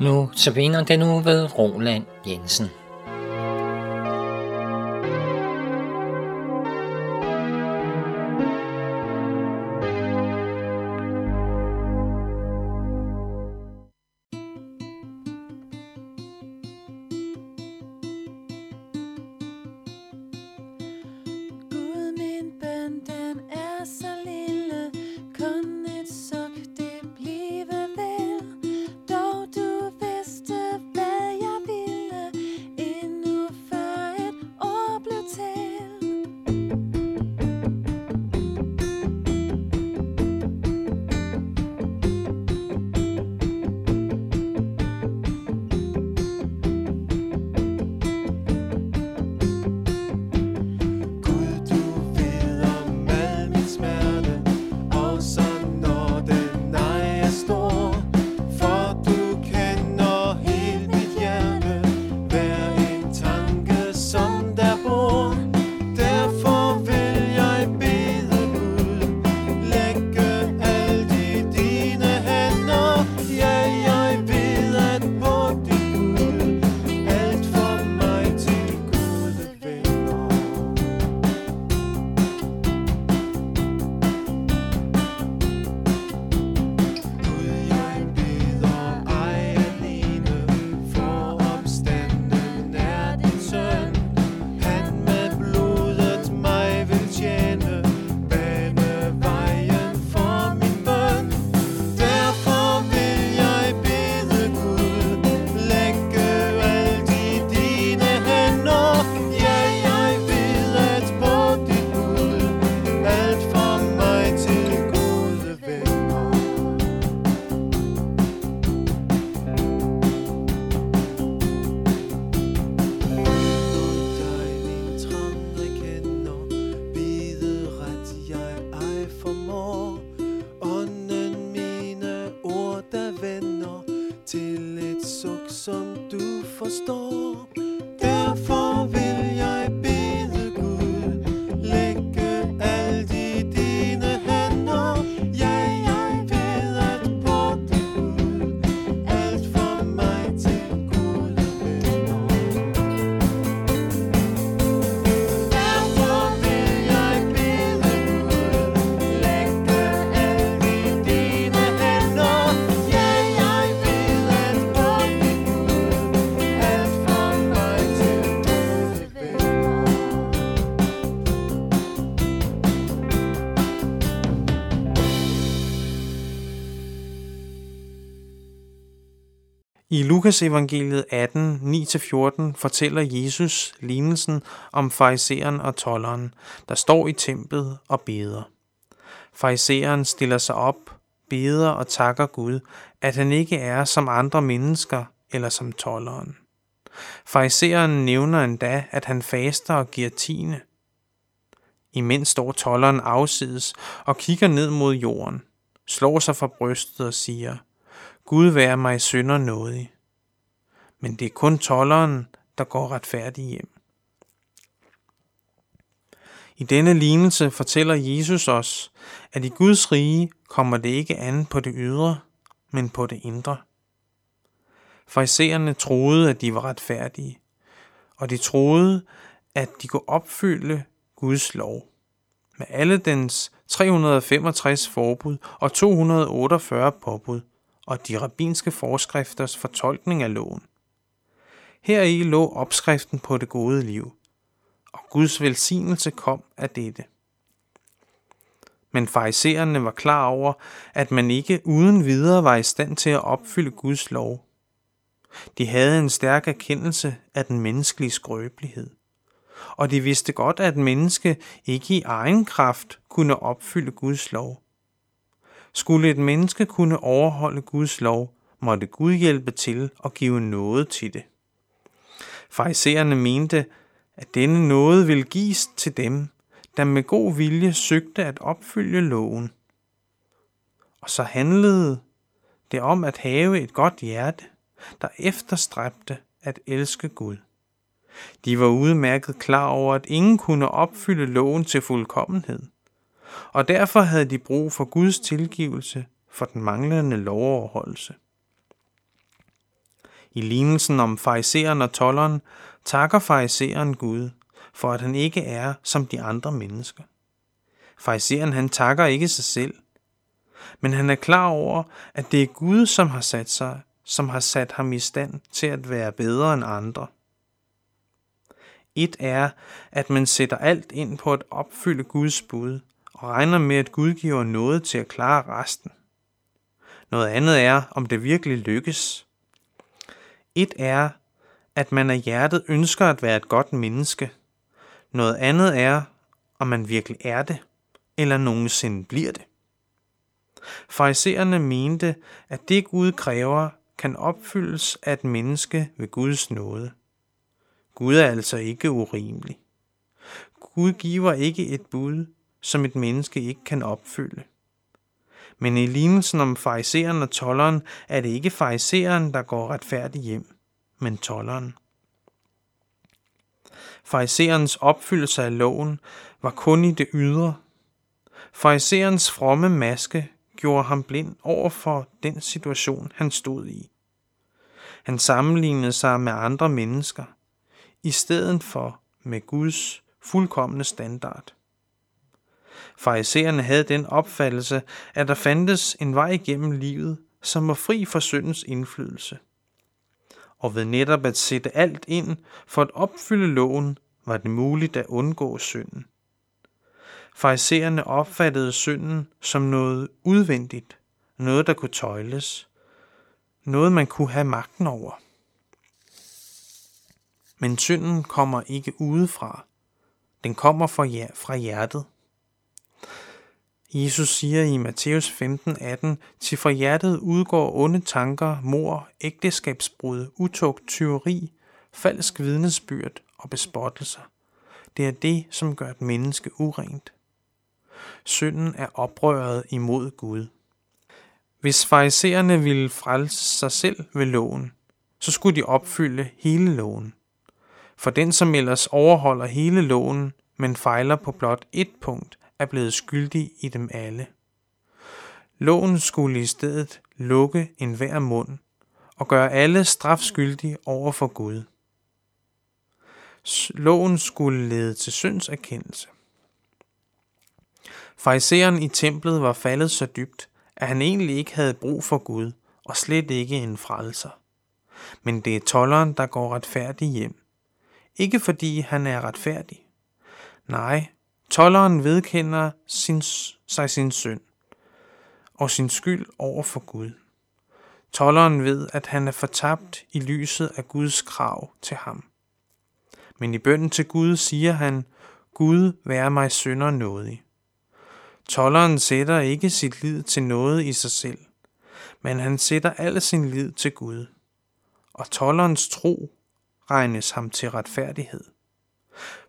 Nu vinder den nu ved Roland Jensen. forstår I Lukas evangeliet 18, 9-14 fortæller Jesus lignelsen om fariseren og tolleren, der står i templet og beder. Fariseren stiller sig op, beder og takker Gud, at han ikke er som andre mennesker eller som tolleren. Fariseren nævner endda, at han faster og giver tiende. Imens står tolleren afsides og kigger ned mod jorden, slår sig for brystet og siger – Gud være mig synder nådig. Men det er kun tolleren, der går retfærdig hjem. I denne lignelse fortæller Jesus os, at i Guds rige kommer det ikke an på det ydre, men på det indre. Farisæerne troede, at de var retfærdige, og de troede, at de kunne opfylde Guds lov. Med alle dens 365 forbud og 248 påbud – og de rabbinske forskrifters fortolkning af loven. Heri lå opskriften på det gode liv, og Guds velsignelse kom af dette. Men farisererne var klar over, at man ikke uden videre var i stand til at opfylde Guds lov. De havde en stærk erkendelse af den menneskelige skrøbelighed. Og de vidste godt, at menneske ikke i egen kraft kunne opfylde Guds lov. Skulle et menneske kunne overholde Guds lov, måtte Gud hjælpe til og give noget til det. Farisererne mente, at denne noget ville gives til dem, der med god vilje søgte at opfylde loven. Og så handlede det om at have et godt hjerte, der efterstræbte at elske Gud. De var udmærket klar over, at ingen kunne opfylde loven til fuldkommenhed – og derfor havde de brug for Guds tilgivelse for den manglende lovoverholdelse. I lignelsen om fariseren og tolleren takker fariseren Gud for at han ikke er som de andre mennesker. Fariseren han takker ikke sig selv, men han er klar over, at det er Gud, som har sat sig, som har sat ham i stand til at være bedre end andre. Et er, at man sætter alt ind på at opfylde Guds bud, og regner med, at Gud giver noget til at klare resten. Noget andet er, om det virkelig lykkes. Et er, at man af hjertet ønsker at være et godt menneske. Noget andet er, om man virkelig er det, eller nogensinde bliver det. Farisererne mente, at det Gud kræver, kan opfyldes af et menneske ved Guds nåde. Gud er altså ikke urimelig. Gud giver ikke et bud, som et menneske ikke kan opfylde. Men i lignelsen om fariseren og tolleren er det ikke fariseren, der går retfærdigt hjem, men tolleren. Fariserens opfyldelse af loven var kun i det ydre. Fariserens fromme maske gjorde ham blind over for den situation, han stod i. Han sammenlignede sig med andre mennesker, i stedet for med Guds fuldkommende standard. Farisæerne havde den opfattelse, at der fandtes en vej igennem livet, som var fri for syndens indflydelse. Og ved netop at sætte alt ind for at opfylde loven, var det muligt at undgå synden. Farisæerne opfattede synden som noget udvendigt, noget der kunne tøjles, noget man kunne have magten over. Men synden kommer ikke udefra. Den kommer fra hjertet. Jesus siger i Matthæus 15:18, til fra hjertet udgår onde tanker, mor, ægteskabsbrud, utugt, tyveri, falsk vidnesbyrd og bespottelser. Det er det, som gør et menneske urent. Synden er oprøret imod Gud. Hvis farisæerne ville frelse sig selv ved loven, så skulle de opfylde hele loven. For den, som ellers overholder hele loven, men fejler på blot et punkt, er blevet skyldig i dem alle. Loven skulle i stedet lukke enhver mund og gøre alle strafskyldige over for Gud. Loven skulle lede til syndserkendelse. Fariseren i templet var faldet så dybt, at han egentlig ikke havde brug for Gud, og slet ikke en frelser. Men det er tolleren, der går retfærdig hjem. Ikke fordi han er retfærdig. Nej, tolleren vedkender sin, sig sin synd og sin skyld over for Gud. Tolleren ved, at han er fortabt i lyset af Guds krav til ham. Men i bønden til Gud siger han, Gud vær mig synder nådig. Tolleren sætter ikke sit lid til noget i sig selv, men han sætter al sin lid til Gud. Og tollerens tro regnes ham til retfærdighed.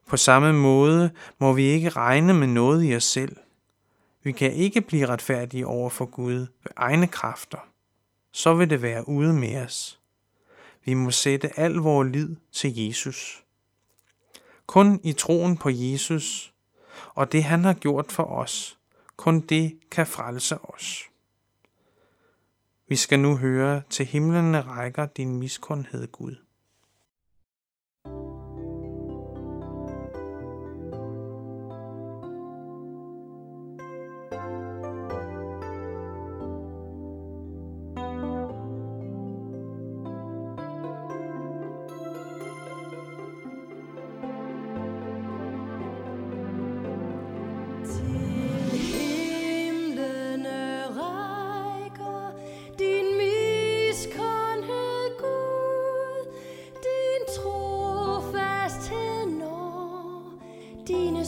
På samme måde må vi ikke regne med noget i os selv. Vi kan ikke blive retfærdige over for Gud ved egne kræfter. Så vil det være ude med os. Vi må sætte al vores lid til Jesus. Kun i troen på Jesus og det han har gjort for os, kun det kan frelse os. Vi skal nu høre, til himlene rækker din miskundhed, Gud.